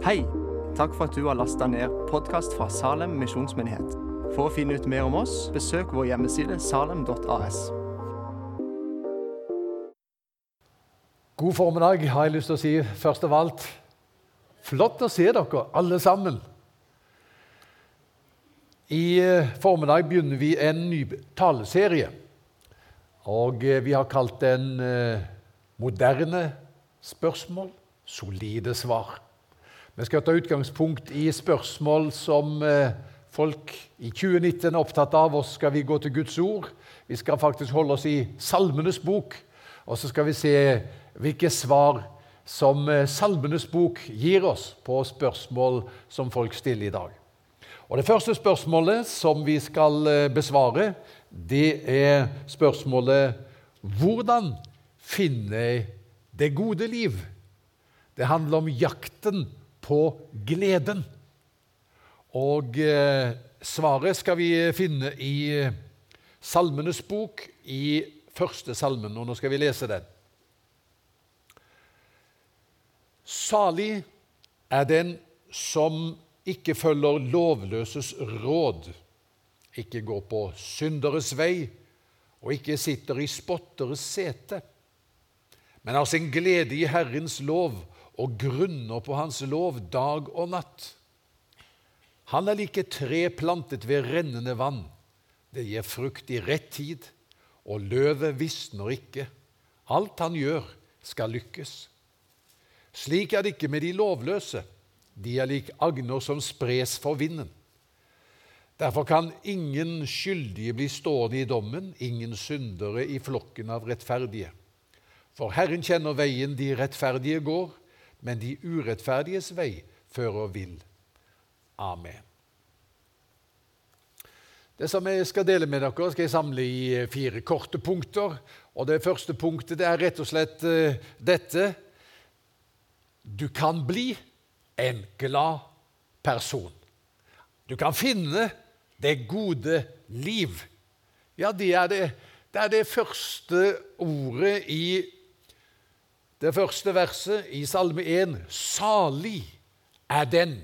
Hei! Takk for at du har lasta ned podkast fra Salem misjonsmyndighet. For å finne ut mer om oss, besøk vår hjemmeside salem.as. God formiddag, har jeg lyst til å si først av alt. Flott å se dere, alle sammen. I eh, formiddag begynner vi en ny taleserie. Og eh, vi har kalt den eh, 'Moderne spørsmål, solide svar'. Vi skal ta utgangspunkt i spørsmål som eh, folk i 2019 er opptatt av. Og skal vi gå til Guds ord. Vi skal faktisk holde oss i Salmenes bok. Og så skal vi se hvilke svar som eh, Salmenes bok gir oss på spørsmål som folk stiller i dag. Og Det første spørsmålet som vi skal eh, besvare, det er spørsmålet Hvordan finne det gode liv? Det handler om jakten på gleden. Og eh, svaret skal vi finne i eh, Salmenes bok, i første salmen. Og nå skal vi lese den. Salig er den som ikke følger lovløses råd, ikke går på synderes vei og ikke sitter i spotteres sete, men har sin glede i Herrens lov og grunner på Hans lov dag og natt. Han er like tre plantet ved rennende vann. Det gir frukt i rett tid, og løvet visner ikke. Alt han gjør, skal lykkes. Slik er det ikke med de lovløse. De er lik agner som spres for vinden. Derfor kan ingen skyldige bli stående i dommen, ingen syndere i flokken av rettferdige. For Herren kjenner veien de rettferdige går, men de urettferdiges vei fører vill. Amen. Det som jeg skal dele med dere, skal jeg samle i fire korte punkter. Og Det første punktet det er rett og slett uh, dette Du kan bli en glad person. Du kan finne det gode liv. Ja, det er det, det, er det første ordet i det første verset i Salme 1 Salig er den.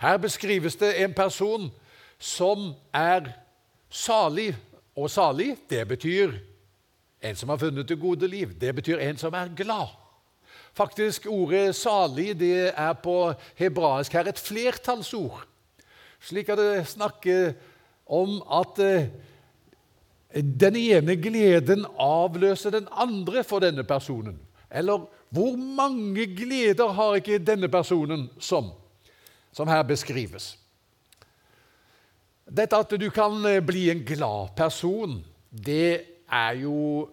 Her beskrives det en person som er salig. Og salig, det betyr en som har funnet det gode liv. Det betyr en som er glad. Faktisk, Ordet 'salig' det er på hebraisk her et flertallsord. Slik at det snakker om at eh, den ene gleden avløser den andre for denne personen. Eller hvor mange gleder har ikke denne personen som, som her beskrives? Dette at du kan eh, bli en glad person, det er jo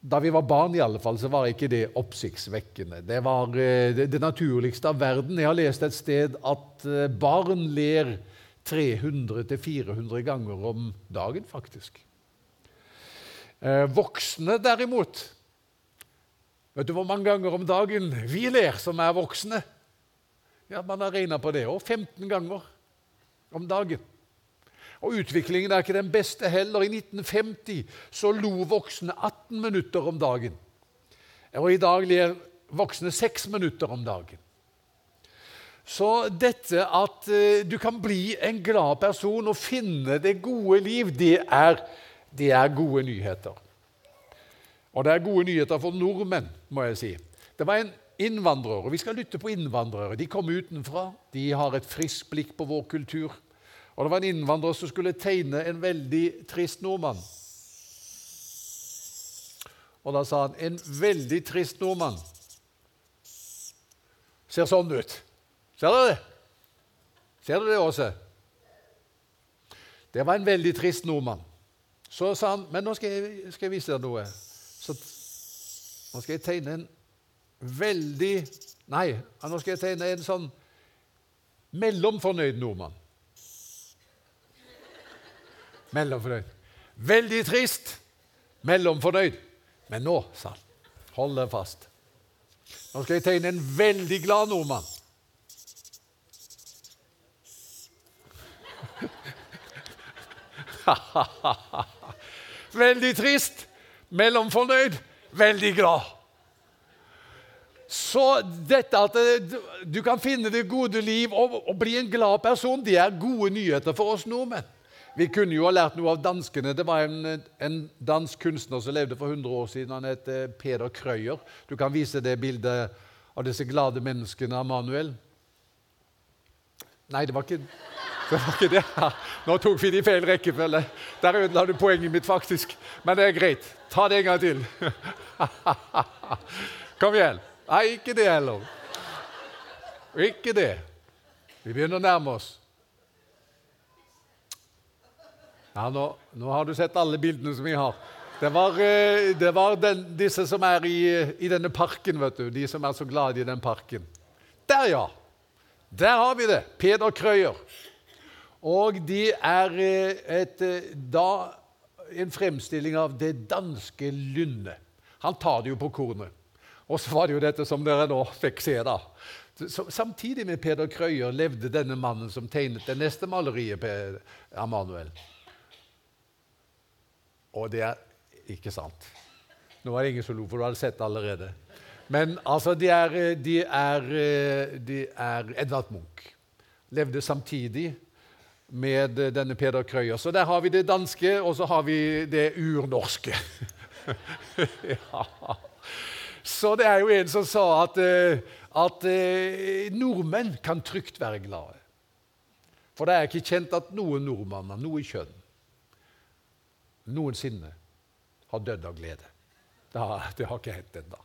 Da vi var barn, i alle fall, så var ikke det oppsiktsvekkende. Det var eh, det, naturligste av verden. Jeg har lest et sted at eh, barn ler 300-400 ganger om dagen, faktisk. Voksne, derimot, Vet du hvor mange ganger om dagen vi ler som er voksne? Ja, Man har regna på det òg. 15 ganger om dagen. Og Utviklingen er ikke den beste heller. I 1950 så lo voksne 18 minutter om dagen. Og i dag ler voksne 6 minutter om dagen. Så dette at uh, du kan bli en glad person og finne det gode liv, det er, det er gode nyheter. Og det er gode nyheter for nordmenn, må jeg si. Det var en innvandrer, og vi skal lytte på innvandrere. De kom utenfra, de har et friskt blikk på vår kultur. Og det var en innvandrer som skulle tegne en veldig trist nordmann. Og da sa han 'en veldig trist nordmann'. Ser sånn ut. Ser dere det? Ser dere det, Åse? Det var en veldig trist nordmann. Så sa han 'men nå skal jeg, skal jeg vise dere noe'. Så nå skal jeg tegne en veldig Nei, nå skal jeg tegne en sånn mellomfornøyd nordmann. Mellomfornøyd. Veldig trist, mellomfornøyd. Men nå, sa han, hold deg fast. Nå skal jeg tegne en veldig glad nordmann. veldig trist, mellomfornøyd, veldig glad. Så dette at eh, du kan finne det gode liv og, og bli en glad person, det er gode nyheter for oss nordmenn. Vi kunne jo ha lært noe av danskene. Det var en, en dansk kunstner som levde for 100 år siden. Han het eh, Peder Krøyer. Du kan vise det bildet av disse glade menneskene av Manuel. Nei, det var ikke det. Var ikke det. Nå tok vi det i feil rekkefølge. Der ødela du poenget mitt, faktisk. Men det er greit. Ta det en gang til. Kom igjen. Nei, ikke det heller. Ikke det. Vi begynner å nærme oss. Ja, nå, nå, har du sett alle bildene som vi har. Det var, eh, det var den, disse som er i, i, denne parken, vet du. De som er så glade i den parken. Der, ja! Der har vi det. Peder Krøyer. Og de er eh, et, eh, da en fremstilling av det danske lynnet. Han tar det jo på kornet. Og så var det jo dette som dere nå fikk se, da. Samtidig med Peder Krøyer levde denne mannen som tegnet det neste maleriet av Manuel. Og det er ikke sant. Nå er det ingen som lo, for du hadde sett det allerede. Men altså, de er, de er, de er Edvard Munch. Levde samtidig med denne Peder Krøyer. Så der har vi det danske, og så har vi det urnorske. ja. Så det er jo en som sa at, at nordmenn kan trygt være glade. For det er ikke kjent at noen nordmann har noe kjønn noensinne har dødd av glede. Det har, det har ikke hendt ennå.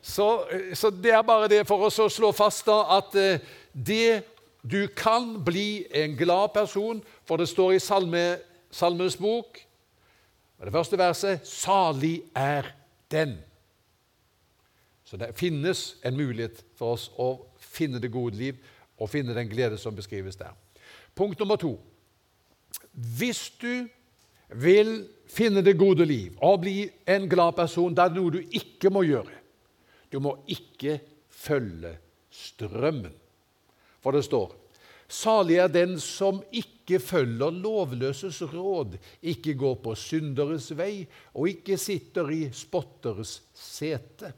Så, så, det er bare det for oss å slå fast da, at eh, det du kan bli en glad person, for det står i salme, Salmenes bok, det første verset 'Salig er den'. Så det finnes en mulighet for oss å finne det gode liv og finne den glede som beskrives der. Punkt nummer to. Hvis du vil finne det gode liv og bli en glad person, det er noe du ikke må gjøre. Du må ikke følge strømmen. For det står Salig er den som ikke følger lovløses råd, ikke går på synderes vei og ikke sitter i spotteres sete.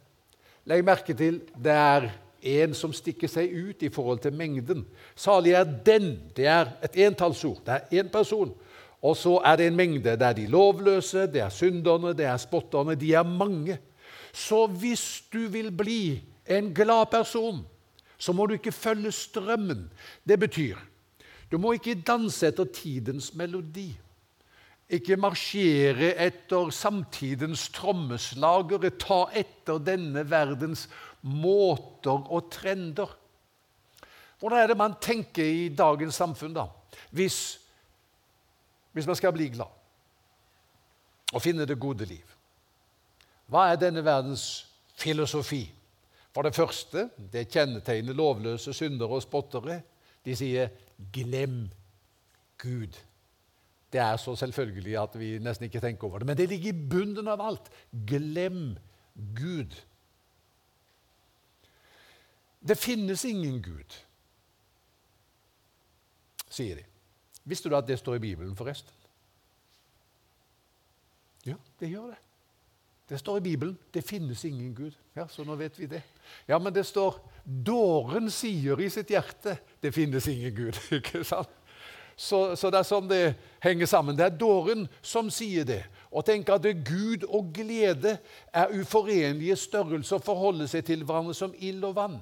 Legg merke til det er en som stikker seg ut i forhold til mengden. Salig er den. Det er et entallsord. Det er én person. Og så er det en mengde. Det er de lovløse, det er synderne, det er spotterne. De er mange. Så hvis du vil bli en glad person, så må du ikke følge strømmen. Det betyr du må ikke danse etter tidens melodi. Ikke marsjere etter samtidens trommeslagere. Ta etter denne verdens måter og trender. Hvordan er det man tenker i dagens samfunn, da? Hvis hvis man skal bli glad og finne det gode liv. Hva er denne verdens filosofi? For det første, det kjennetegner lovløse syndere og spottere. De sier 'glem Gud'. Det er så selvfølgelig at vi nesten ikke tenker over det. Men det ligger i bunnen av alt. Glem Gud. Det finnes ingen Gud, sier de. Visste du at det står i Bibelen, forresten? Ja, det gjør det. Det står i Bibelen. Det finnes ingen Gud. Ja, Så nå vet vi det. Ja, men det står Dåren sier i sitt hjerte det finnes ingen Gud. ikke sant? Så, så, det er sånn det henger sammen. Det er dåren som sier det. Og tenker at det Gud og glede er uforenlige størrelser å forholde seg til hverandre som ild og vann.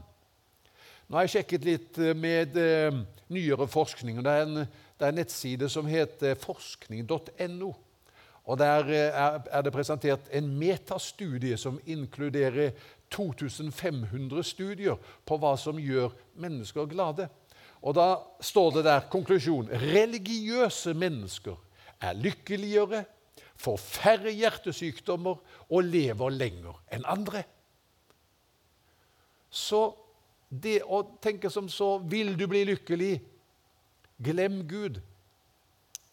Nå har jeg sjekket litt eh, med uh, nyere forskning. og det er en det er en nettside som heter forskning.no. Og Der eh, er det presentert en metastudie som inkluderer 2500 studier på hva som gjør mennesker glade. Og Da står det der konklusjon religiøse mennesker er lykkeligere, får færre hjertesykdommer og lever lenger enn andre. Så det å tenke som så Vil du bli lykkelig? Glem Gud.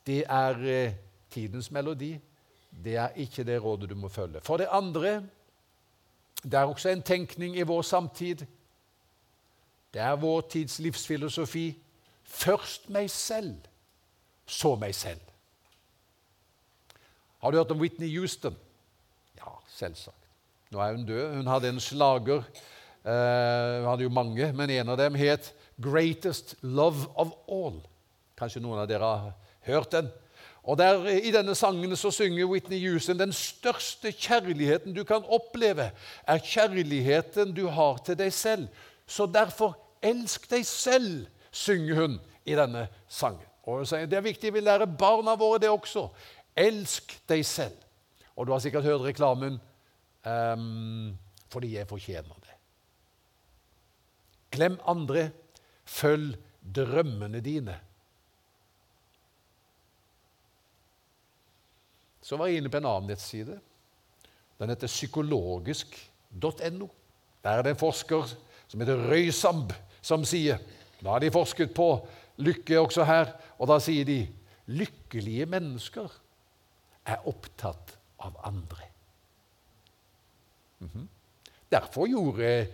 Det er eh, tidens melodi. Det er ikke det rådet du må følge. For det andre det er også en tenkning i vår samtid. Det er vår tids livsfilosofi. Først meg selv, så meg selv. Har du hørt om Whitney Houston? Ja, selvsagt. Nå er hun død. Hun hadde en slager Uh, hun hadde jo mange, men en av dem het 'Greatest Love of All'. Kanskje noen av dere har hørt den? Og der, I denne sangen så synger Whitney Houston den største kjærligheten du kan oppleve, er kjærligheten du har til deg selv. Så derfor elsk deg selv, synger hun i denne sangen. Og hun sier, Det er viktig vi lærer barna våre det også. Elsk deg selv. Og du har sikkert hørt reklamen um, 'Fordi jeg fortjener det'. Glem andre. Følg drømmene dine. Så var jeg inne på en annen nettside. Den heter psykologisk.no. Der er det en forsker som heter Røysamb, som sier Da har de forsket på lykke også her, og da sier de lykkelige mennesker er opptatt av andre. Mm -hmm. Derfor gjorde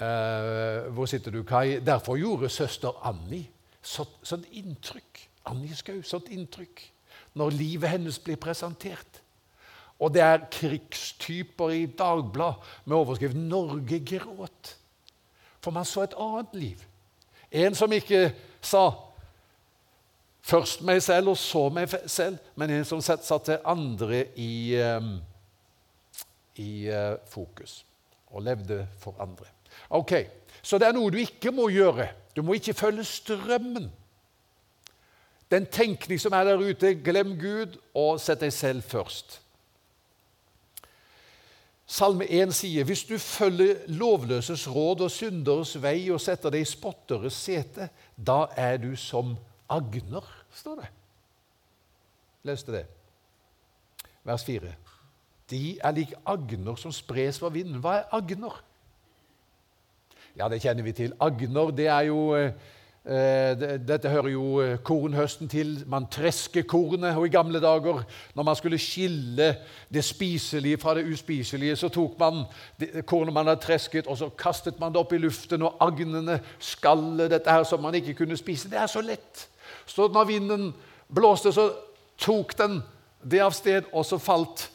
uh, Hvor sitter du, Kai? Derfor gjorde søster Annie sånt, sånn inntrykk. Annie Skau, sånt inntrykk når livet hennes blir presentert. Og det er krigstyper i Dagbladet med overskrift 'Norge gråt'. For man så et annet liv. En som ikke sa først meg selv og så meg selv, men en som satte andre i, ehm, i eh, fokus og levde for andre. Ok, Så det er noe du ikke må gjøre. Du må ikke følge strømmen. Den tenkning som er der ute, glem Gud og sett deg selv først. Salme 1 sier hvis du følger lovløses råd og synderes vei og setter deg i spotteres sete, da er du som agner, står det. Leste det. Vers 4. De er lik agner som spres for vinden. Hva er agner? Ja, det kjenner vi til. Agner det er jo Eh, dette hører jo eh, kornhøsten til. Man tresker kornet. Og i gamle dager, når man skulle skille det spiselige fra det uspiselige, så tok man kornet man hadde tresket, og så kastet man det opp i luften, og agnene, skallet, dette her som man ikke kunne spise. Det er så lett. Så når vinden blåste, så tok den det av sted, og så falt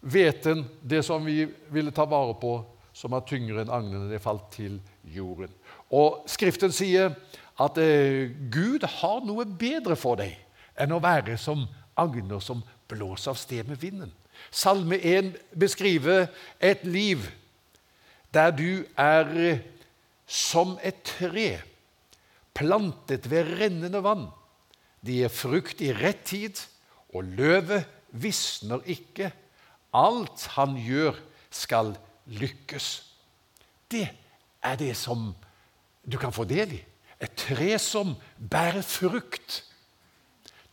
hveten, det som vi ville ta vare på, som var tyngre enn agnene, det falt til jorden. Og Skriften sier at eh, Gud har noe bedre for deg enn å være som agner som blåser av sted med vinden. Salme 1 beskriver et liv der du er eh, som et tre plantet ved rennende vann. De gir frukt i rett tid, og løvet visner ikke. Alt han gjør, skal lykkes. Det er det som du kan få del i. Et tre som bærer frukt.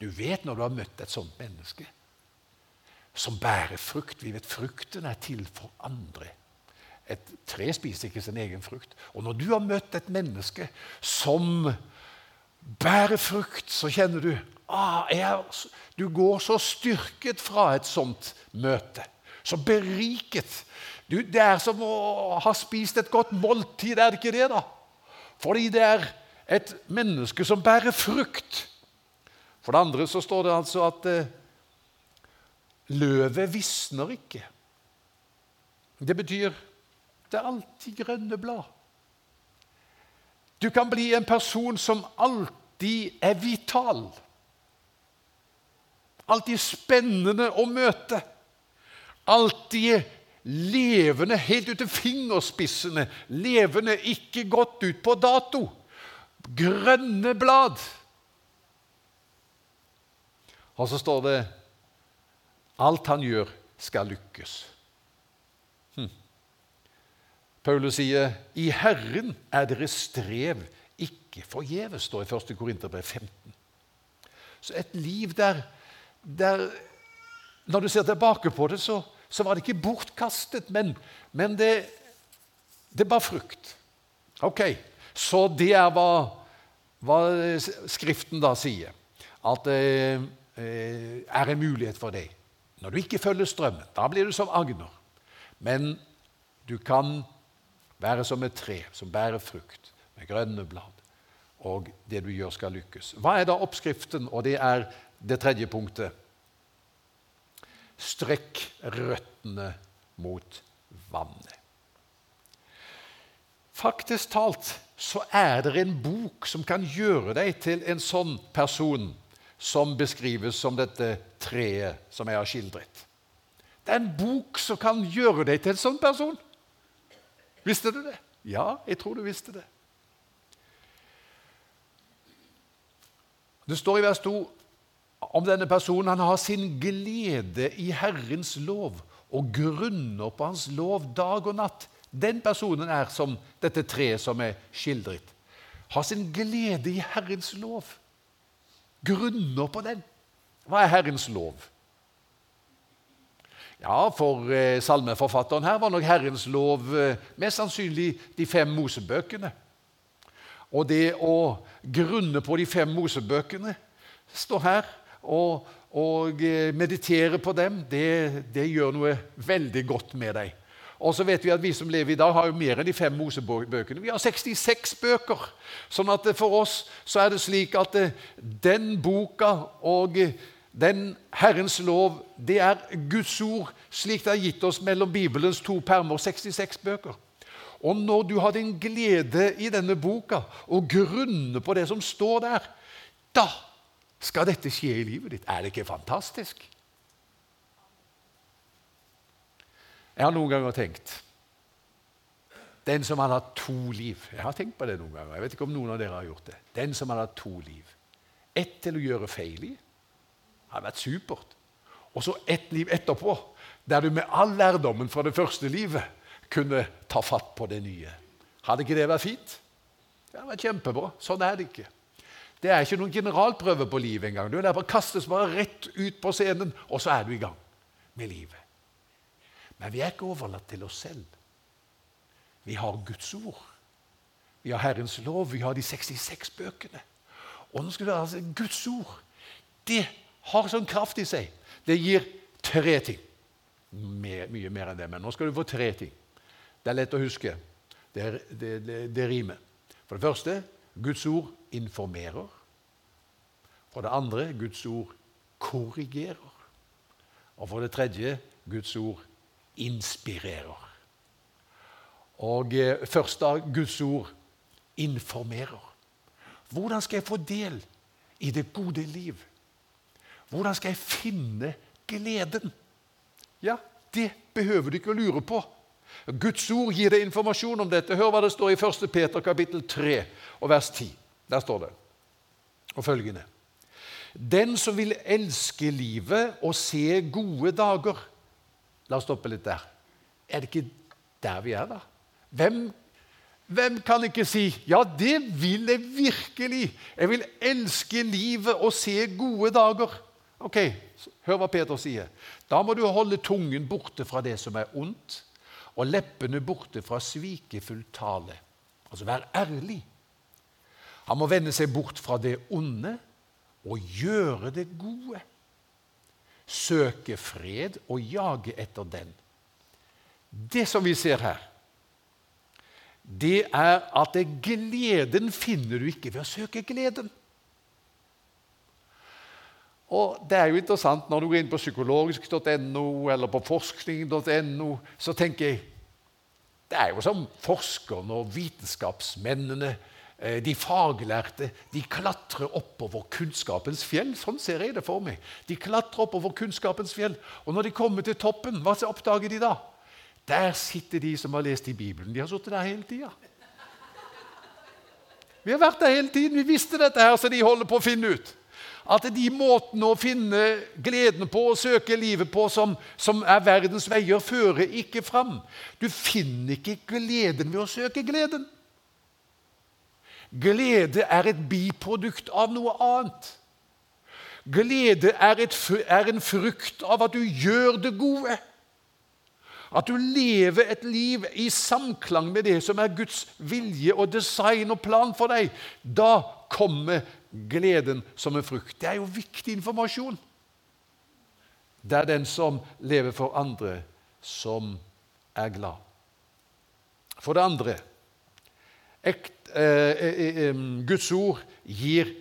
Du vet når du har møtt et sånt menneske som bærer frukt. Vi vet frukten er til for andre. Et tre spiser ikke sin egen frukt. Og når du har møtt et menneske som bærer frukt, så kjenner du ah, jeg, Du går så styrket fra et sånt møte. Så beriket. Du, det er som å ha spist et godt måltid, er det ikke det? da? Fordi det er et menneske som bærer frukt. For det andre så står det altså at eh, løvet visner ikke. Det betyr det er alltid grønne blad. Du kan bli en person som alltid er vital. Alltid spennende å møte. Alltid levende helt ut til fingerspissene. Levende, ikke gått ut på dato grønne blad. Og så står det alt han gjør, skal lykkes. Hm. Paulus sier, 'I Herren er deres strev ikke forgjeves', står i 1. Korinterbrev 15. Så et liv der, der Når du ser tilbake på det, så, så var det ikke bortkastet, men, men det, det bar frukt. Ok, så det er hva, hva Skriften da sier. At det eh, er en mulighet for deg. Når du ikke følger strømmen, da blir du som agner. Men du kan være som et tre som bærer frukt med grønne blad. Og det du gjør, skal lykkes. Hva er da oppskriften? Og det er det tredje punktet. Strekk røttene mot vannet. Faktisk talt så er det en bok som kan gjøre deg til en sånn person som beskrives som dette treet som jeg har skildret. Det er en bok som kan gjøre deg til en sånn person. Visste du det? Ja, jeg tror du visste det. Det står i vers 2 om denne personen. Han har sin glede i Herrens lov og grunner på Hans lov dag og natt. Den personen er som dette treet som er skildret. Har sin glede i Herrens lov. Grunner på den. Hva er Herrens lov? Ja, For eh, salmeforfatteren her var nok Herrens lov eh, mest sannsynlig de fem Mosebøkene. Og det å grunne på de fem Mosebøkene står her, og, og eh, meditere på dem, det, det gjør noe veldig godt med deg. Og så vet vi at vi som lever i dag, har jo mer enn de fem Mosebøkene. Vi har 66 bøker. Sånn at for oss så er det slik at eh, den boka og eh, den Herrens lov, det er Guds ord, slik det er gitt oss mellom Bibelens to permer, 66 bøker. Og når du har din glede i denne boka og grunner på det som står der, da skal dette skje i livet ditt. Er det ikke fantastisk? Jeg har noen ganger tenkt Den som hadde hatt to liv Jeg har tenkt på det noen ganger. Jeg vet ikke om noen av dere har gjort det. Den som hadde hatt to liv. Ett til å gjøre feil i. hadde vært supert. Og så ett liv etterpå, der du med all lærdommen fra det første livet kunne ta fatt på det nye. Hadde ikke det vært fint? Det hadde vært kjempebra. Sånn er det ikke. Det er ikke noen generalprøve på livet engang. Du er der bare kastes bare rett ut på scenen, og så er du i gang med livet. Men vi er ikke overlatt til oss selv. Vi har Guds ord. Vi har Herrens lov, vi har de 66 bøkene. Og nå skal du altså, Guds ord det har sånn kraft i seg. Det gir tre ting. Mye, mye mer enn det, men nå skal du få tre ting. Det er lett å huske. Det, det, det, det rimer. For det første Guds ord informerer. For det andre Guds ord korrigerer. Og for det tredje Guds ord inspirerer. Og eh, først da Guds ord informerer. Hvordan skal jeg få del i det gode liv? Hvordan skal jeg finne gleden? Ja, det behøver du ikke å lure på. Guds ord gir deg informasjon om dette. Hør hva det står i 1. Peter kapittel 3 og vers 10. Der står det og følgende. Den som vil elske livet og se gode dager La oss stoppe litt der. Er det ikke der vi er, da? Hvem, hvem kan ikke si 'Ja, det vil jeg virkelig'. Jeg vil elske livet og se gode dager. Ok, Hør hva Peter sier. Da må du holde tungen borte fra det som er ondt, og leppene borte fra svikefull tale. Altså vær ærlig. Han må vende seg bort fra det onde og gjøre det gode søke fred og jage etter den. Det som vi ser her, det er at gleden finner du ikke ved å søke gleden. Og Det er jo interessant når du går inn på psykologisk.no eller på forskning.no, så tenker jeg Det er jo som forskerne og vitenskapsmennene de faglærte de klatrer oppover kunnskapens fjell. Sånn ser jeg det for meg. De klatrer oppover kunnskapens fjell. Og når de kommer til toppen, hva oppdager de da? Der sitter de som har lest i Bibelen. De har sittet der hele tida. Vi har vært der hele tiden. Vi visste dette, her, så de holder på å finne ut. At de måtene å finne gleden på og søke livet på som, som er verdens veier, fører ikke fram. Du finner ikke gleden ved å søke gleden. Glede er et biprodukt av noe annet. Glede er, et, er, en frukt av at du gjør det gode. At du lever et liv i samklang med det som er Guds vilje og design og plan for deg. Da kommer gleden som en frukt. Det er jo viktig informasjon. Det er den som lever for andre, som er glad. For det andre ekte Eh, eh, eh, Guds ord gir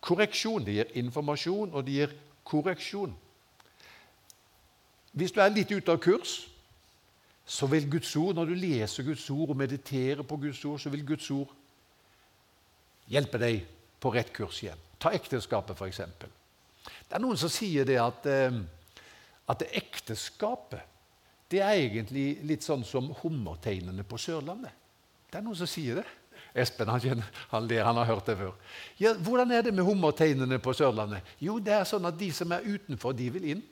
korreksjon. Det gir informasjon, og det gir korreksjon. Hvis du er litt ute av kurs, så vil Guds ord, når du leser Guds ord og mediterer på Guds ord, så vil Guds ord hjelpe deg på rett kurs igjen. Ta ekteskapet, f.eks. Det er noen som sier det at, at det ekteskapet det er egentlig litt sånn som hummerteinene på Sørlandet. Det er noen som sier det. Espen han, han ler, han har hørt det før. Ja, hvordan er det med hummerteinene på Sørlandet? Jo, det er sånn at de som er utenfor, de vil inn.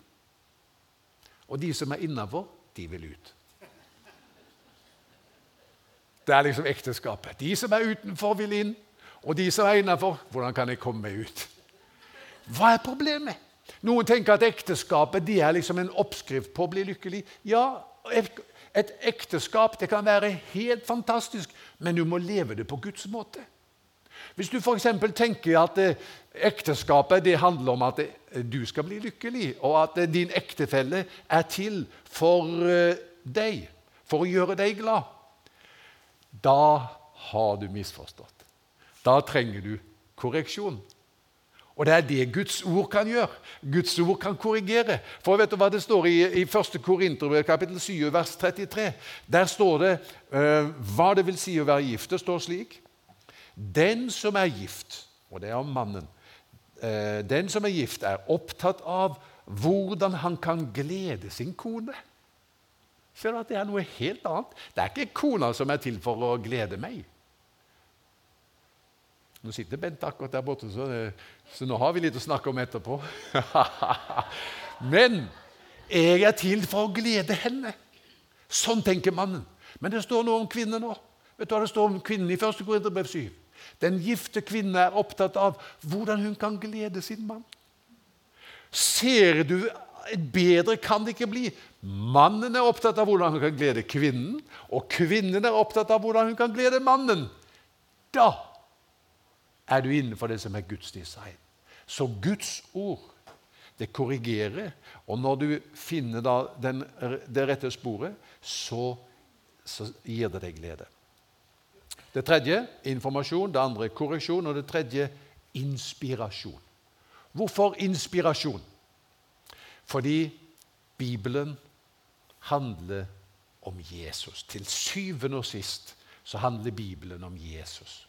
Og de som er innafor, de vil ut. Det er liksom ekteskapet. De som er utenfor, vil inn. Og de som er innafor, hvordan kan jeg komme meg ut? Hva er problemet? Noen tenker at ekteskapet de er liksom en oppskrift på å bli lykkelig. Ja, et ekteskap det kan være helt fantastisk, men du må leve det på Guds måte. Hvis du f.eks. tenker at eh, ekteskapet det handler om at eh, du skal bli lykkelig, og at eh, din ektefelle er til for deg, for å gjøre deg glad, da har du misforstått. Da trenger du korreksjon. Og det er det Guds ord kan gjøre. Guds ord kan korrigere. For vet du hva det står i, i 1. Korinterbrev kapittel 7 vers 33? Der står det uh, hva det vil si å være gift. Det står slik Den som er gift, og det er om mannen uh, Den som er gift, er opptatt av hvordan han kan glede sin kone. Ser du at det er noe helt annet? Det er ikke kona som er til for å glede meg. Nå sitter Bent akkurat der borte, så, så, nå har vi litt å snakke om etterpå. Men jeg er til for å glede henne. Sånn tenker mannen. Men det står noe om kvinnen nå. Vet du hva det står om kvinnen i 1. Korinterbrev 7? Den gifte kvinnen er opptatt av hvordan hun kan glede sin mann. Ser du Bedre kan det ikke bli. Mannen er opptatt av hvordan hun kan glede kvinnen, og kvinnen er opptatt av hvordan hun kan glede mannen. Da er du innenfor det som er Guds design. Så Guds ord, det korrigerer. Og når du finner den, det rette sporet, så, så gir det deg glede. Det tredje informasjon, det andre korreksjon, og det tredje inspirasjon. Hvorfor inspirasjon? Fordi Bibelen handler om Jesus. Til syvende og sist så handler Bibelen om Jesus.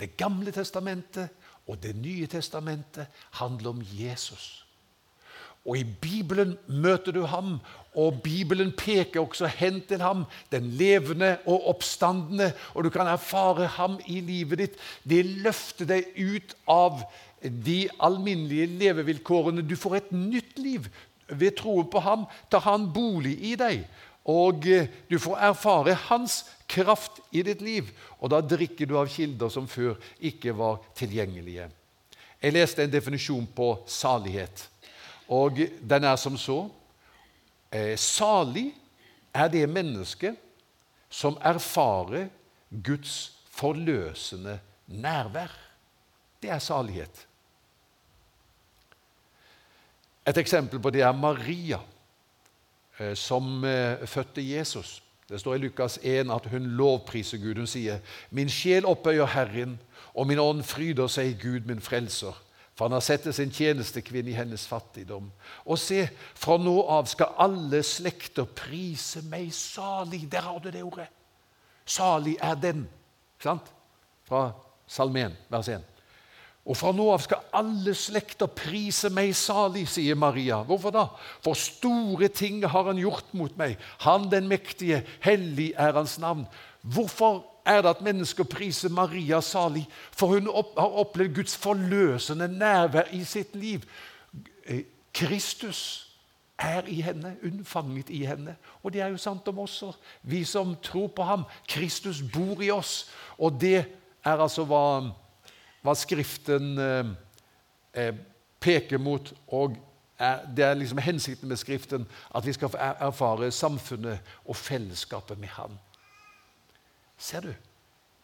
Det gamle testamentet og Det nye testamentet handler om Jesus. Og I Bibelen møter du ham, og Bibelen peker også hen til ham, den levende og oppstandende, og du kan erfare ham i livet ditt. Det løfter deg ut av de alminnelige levevilkårene. Du får et nytt liv ved troen på ham tar han bolig i deg. Og eh, du får erfare hans kraft i ditt liv. Og da drikker du av kilder som før ikke var tilgjengelige. Jeg leste en definisjon på salighet, og den er som så. Eh, salig er det mennesket som erfarer Guds forløsende nærvær. Det er salighet. Et eksempel på det er Maria, som eh, fødte Jesus. Det står i Lukas 1 at hun lovpriser Gud. Hun sier, 'Min sjel opphøyer Herren, og min ånd fryder seg i Gud, min frelser.' For han har sett sin tjenestekvinne i hennes fattigdom. Og se, fra nå av skal alle slekter prise meg salig. Der har du det ordet. Salig er den. Sant? Fra Salmen, vers 1. Og fra nå av skal alle slekter prise meg salig, sier Maria. Hvorfor da? For store ting har han gjort mot meg. Han den mektige, hellig er hans navn. Hvorfor er det at mennesker priser Maria salig? For hun har opplevd Guds forløsende nærvær i sitt liv. Eh, Kristus er i henne, unnfanget i henne. Og det er jo sant om oss, vi som tror på ham. Kristus bor i oss. Og det er altså hva hva Skriften eh, eh, peker mot. og er, Det er liksom hensikten med Skriften at vi skal erfare samfunnet og fellesskapet med Han. Ser du?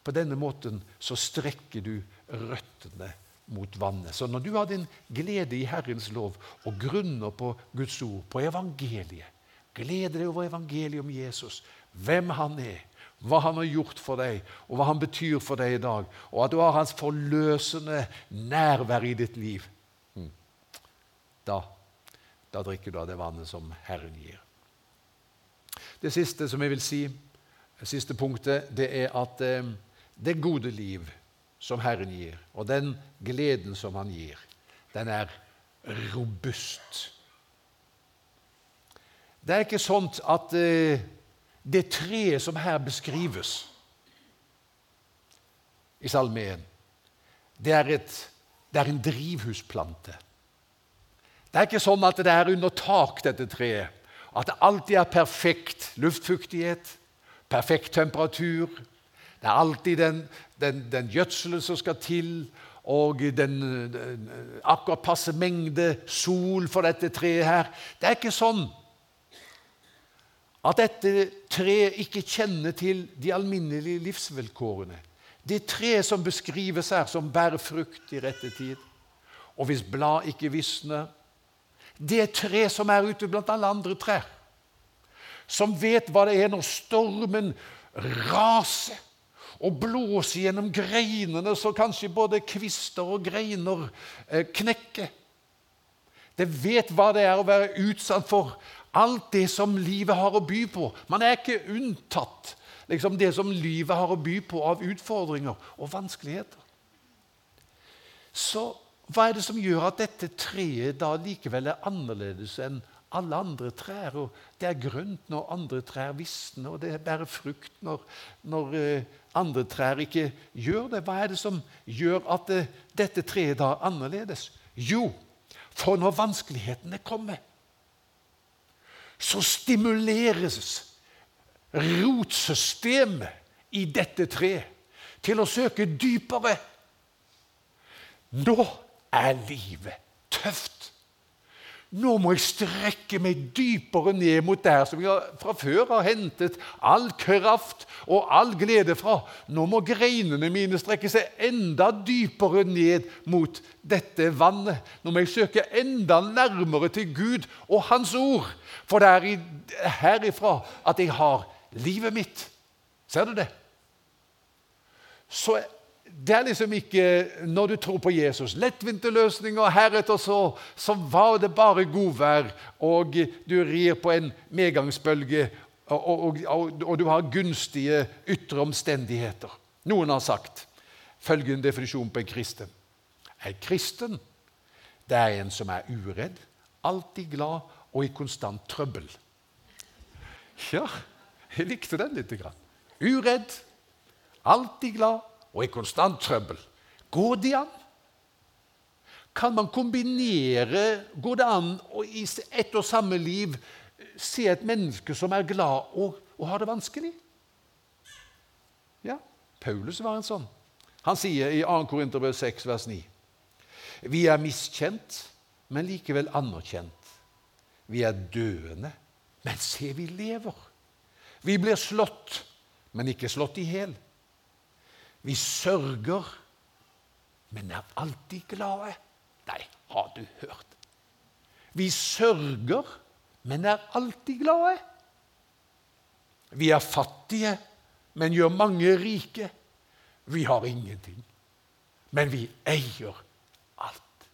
På denne måten så strekker du røttene mot vannet. Så når du har din glede i Herrens lov og grunner på Guds ord, på evangeliet Gleder deg over evangeliet om Jesus, hvem han er, hva han har gjort for deg, og hva han betyr for deg i dag, og at du har hans forløsende nærvær i ditt liv, hmm. da, da drikker du av det vannet som Herren gir. Det siste som jeg vil si, det siste punktet, det er at eh, det gode liv som Herren gir, og den gleden som Han gir, den er robust. Det er ikke sånn at eh, det treet som her beskrives i Salme 1, det er, et, det er en drivhusplante. Det er ikke sånn at det er under tak, dette treet. At det alltid er perfekt luftfuktighet, perfekt temperatur. Det er alltid den, den, den gjødselen som skal til, og den, den akkurat passe mengde sol for dette treet her. Det er ikke sånn at dette treet ikke kjenner til de alminnelige livsvilkårene. Det treet som beskrives her, som bærer frukt i rette tid. Og hvis blad ikke visner Det tre som er ute blant alle andre trær. Som vet hva det er når stormen raser og blåser gjennom greinene, så kanskje både kvister og greiner eh, knekker. Det vet hva det er å være utsatt for alt det som livet har å by på. Man er ikke unntatt liksom det som livet har å by på av utfordringer og vanskeligheter. Så hva er det som gjør at dette treet da likevel er annerledes enn alle andre trær? Og det er grønt når andre trær visner, og det bærer frukt når, når uh, andre trær ikke gjør det. Hva er det som gjør at det, dette treet da er annerledes? Jo, for når vanskelighetene kommer, så stimuleres rotsystemet i dette treet til å søke dypere. Nå er livet tøft. Nå må jeg strekke meg dypere ned mot der som jeg fra før har hentet all kraft og all glede fra. Nå må greinene mine strekke seg enda dypere ned mot dette vannet. Nå må jeg søke enda nærmere til Gud og Hans ord. For det er herifra at jeg har livet mitt. Ser du det? Så det er liksom ikke når du tror på Jesus lettvinte løsninger. Heretter så, så var det bare godvær, og du rir på en medgangsbølge, og, og, og, og du har gunstige ytre omstendigheter. Noen har sagt følgende definisjon på en kristen. En kristen det er en som er uredd, alltid glad og i konstant trøbbel. Ja, jeg likte den litt. Uredd, alltid glad og i konstant trøbbel. Går det an? Kan man kombinere Går det an å i ett og samme liv se et menneske som er glad og, og har det vanskelig? Ja, Paulus var en sånn. Han sier i 2. Korinterbrev 6, vers 9.: Vi er miskjent, men likevel anerkjent. Vi er døende, men se, vi lever. Vi blir slått, men ikke slått i hjel. Vi sørger, men er alltid glade. Nei, har du hørt? Vi sørger, men er alltid glade. Vi er fattige, men gjør mange rike. Vi har ingenting, men vi eier alt.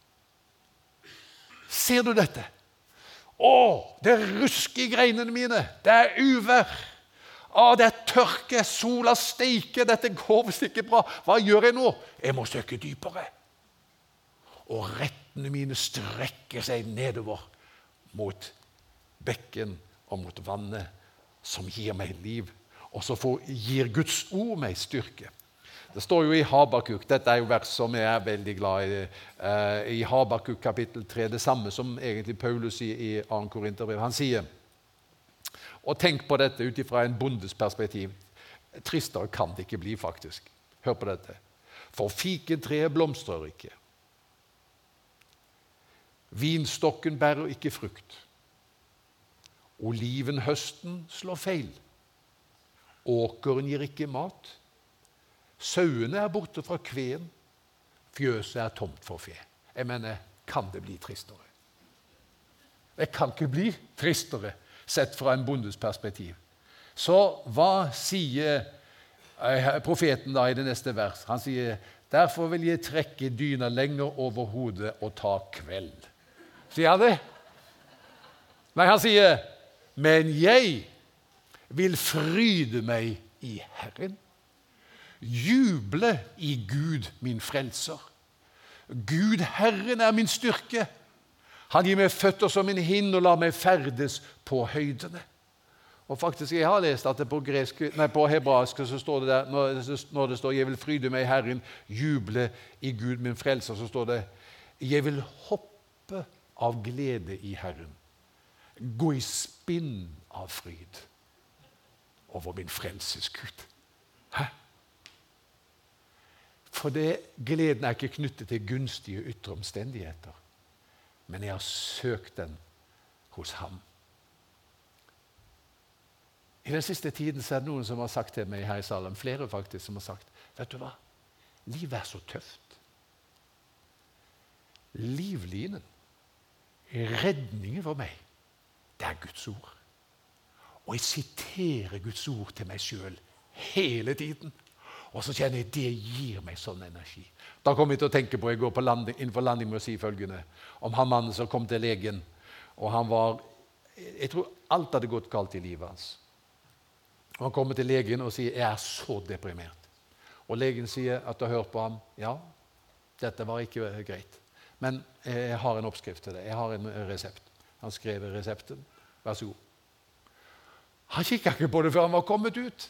Ser du dette? Å, det rusker i greinene mine. Det er uvær. Å, det er tørke, sola steiker, dette går visst ikke bra. Hva gjør jeg nå? Jeg må søke dypere. Og rettene mine strekker seg nedover mot bekken og mot vannet som gir meg liv. Og så gir Guds ord meg styrke. Det står jo i Habakuk Dette er jo vers som jeg er veldig glad i. Uh, I Habakuk kapittel 3, det samme som egentlig Paulus sier i 2. Korinterbrev. Han sier og tenk på dette ut ifra en bondes perspektiv. Tristere kan det ikke bli, faktisk. Hør på dette. For fikentreet blomstrer ikke. Vinstokken bærer ikke frukt. Olivenhøsten slår feil. Åkeren gir ikke mat. Sauene er borte fra kveen. Fjøset er tomt for fe. Jeg mener, kan det bli tristere? Det kan ikke bli tristere sett fra en bondes perspektiv. Så hva sier eh, profeten da i det neste vers? Han sier Derfor vil jeg trekke dyna lenger over hodet og ta kveld. Sier han det? Nei, han sier Men jeg vil fryde meg i Herren. Juble i Gud, min frelser. Gud, Herren, er min styrke. Han gir meg føtter som en hind og lar meg ferdes på høydene. Og faktisk, Jeg har lest at det på, gresk, nei, på hebraisk så står det der, når det står 'Jeg vil fryde meg i Herren, juble i Gud min frelser', så står det 'Jeg vil hoppe av glede i Herren', gå i spinn av fryd over min frelses Gud. Hæ? For det, gleden er ikke knyttet til gunstige ytre omstendigheter, men jeg har søkt den hos ham. I den siste tiden er det noen som har sagt til meg her i salen, flere faktisk, som har sagt vet du hva? Livet er så tøft. Livlinen, redningen for meg, det er Guds ord. Og jeg siterer Guds ord til meg sjøl hele tiden. Og så kjenner jeg det gir meg sånn energi. Da kommer jeg til å tenke på jeg går på landing, innenfor landing med å si følgende om han mannen som kom til legen. og han var, Jeg tror alt hadde gått galt i livet hans. Og Han kommer til legen og sier 'Jeg er så deprimert'. Og Legen sier at du har hørt på ham. 'Ja, dette var ikke greit, men jeg har en oppskrift til det. Jeg har en resept.' Han skrev resepten. Vær så god. Han kikka ikke på det før han var kommet ut.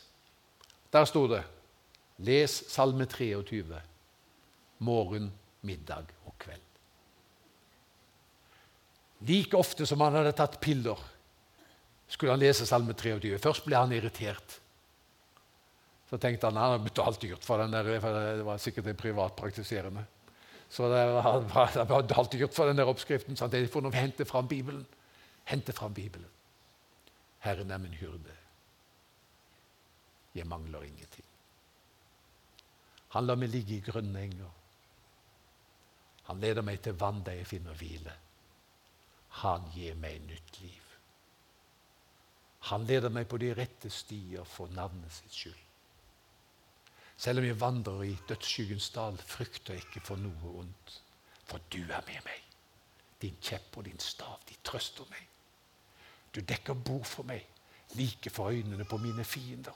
Der sto det 'Les Salme 23 morgen, middag og kveld'. Like ofte som han hadde tatt piller skulle han lese Salme 23. Først ble han irritert. Så tenkte han han hadde betalt dyrt for den der, for det var sikkert en privatpraktiserende. Så det var, var betalt dyrt for den der oppskriften. Så han får hente fram Bibelen. Hente fram Bibelen. Herren er min hyrde. Jeg mangler ingenting. Han lar meg ligge i grønne enger. Han leder meg til vann der jeg finner hvile. Han gir meg nytt liv. Han leder meg på de rette stier for navnet sitt skyld. Selv om jeg vandrer i dødsskyggens dal, frykter jeg ikke for noe ondt. For du er med meg. Din kjepp og din stav, de trøster meg. Du dekker bord for meg, like for øynene på mine fiender.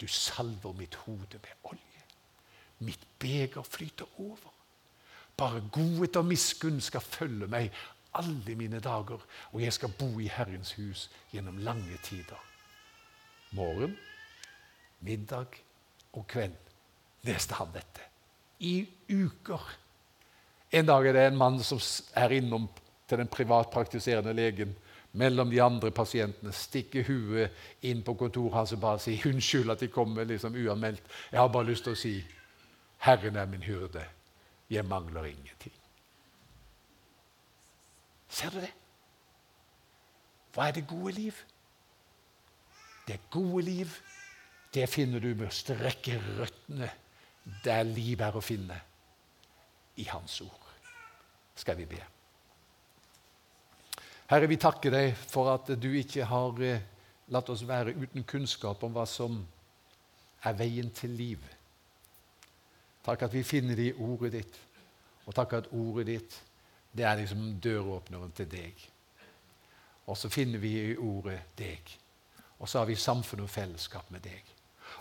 Du salver mitt hode med olje. Mitt beger flyter over. Bare godhet og miskunn skal følge meg alle mine dager, og jeg skal bo i Herrens hus gjennom lange tider. Morgen, middag og kveld leste han dette. I uker. En dag er det en mann som er innom til den privatpraktiserende legen mellom de andre pasientene, stikker huet inn på kontoret hans og bare sier 'Unnskyld at de kommer liksom uanmeldt. Jeg har bare lyst til å si 'Herren er min hyrde. Jeg mangler ingenting'. Ser du det? Hva er det gode liv? Det gode liv, det finner du med å strekke røttene der liv er å finne, i Hans ord. Skal vi be. Herre, vi takker deg for at du ikke har eh, latt oss være uten kunnskap om hva som er veien til liv. Takk at vi finner det i ordet ditt, og takk at ordet ditt det er liksom døråpneren til deg. Og så finner vi i ordet deg. Og så har vi samfunn og fellesskap med deg.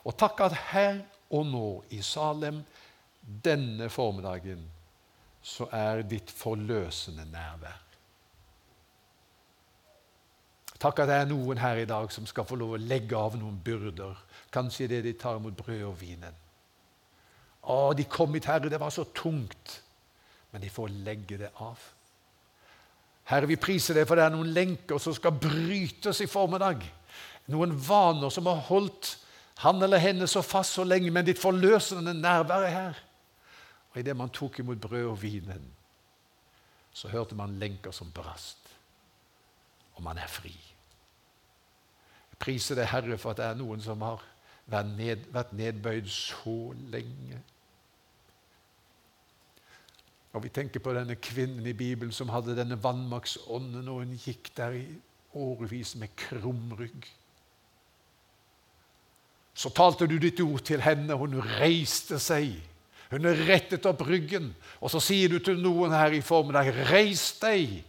Og takk at her og nå i Salem denne formiddagen så er ditt forløsende nærvær. Takk at det er noen her i dag som skal få lov å legge av noen byrder. Kanskje det de tar imot brød og vinen. Å, de kom hit, Herre, det var så tungt men de får legge det av. Herre, vi priser deg for det er noen lenker som skal brytes i formiddag. Noen vaner som har holdt han eller henne så fast så lenge, men ditt forløsende nærvær er her. Og idet man tok imot brød og vinen, så hørte man lenker som brast, og man er fri. Jeg priser deg, Herre, for at det er noen som har vært, vært nedbøyd så lenge. Og Vi tenker på denne kvinnen i Bibelen som hadde denne vannmaktsånden, og hun gikk der i årevis med krum rygg. Så talte du ditt ord til henne, hun reiste seg. Hun rettet opp ryggen. Og så sier du til noen her i formiddag, reis deg,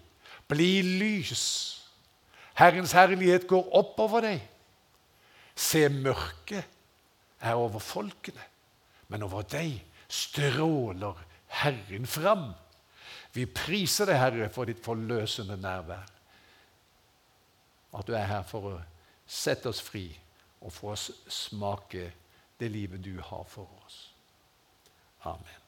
bli lys. Herrens herlighet går oppover deg. Se, mørket er over folkene, men over deg stråler Herren fram. Vi priser deg, Herre, for ditt forløsende nærvær. At du er her for å sette oss fri og få oss smake det livet du har for oss. Amen.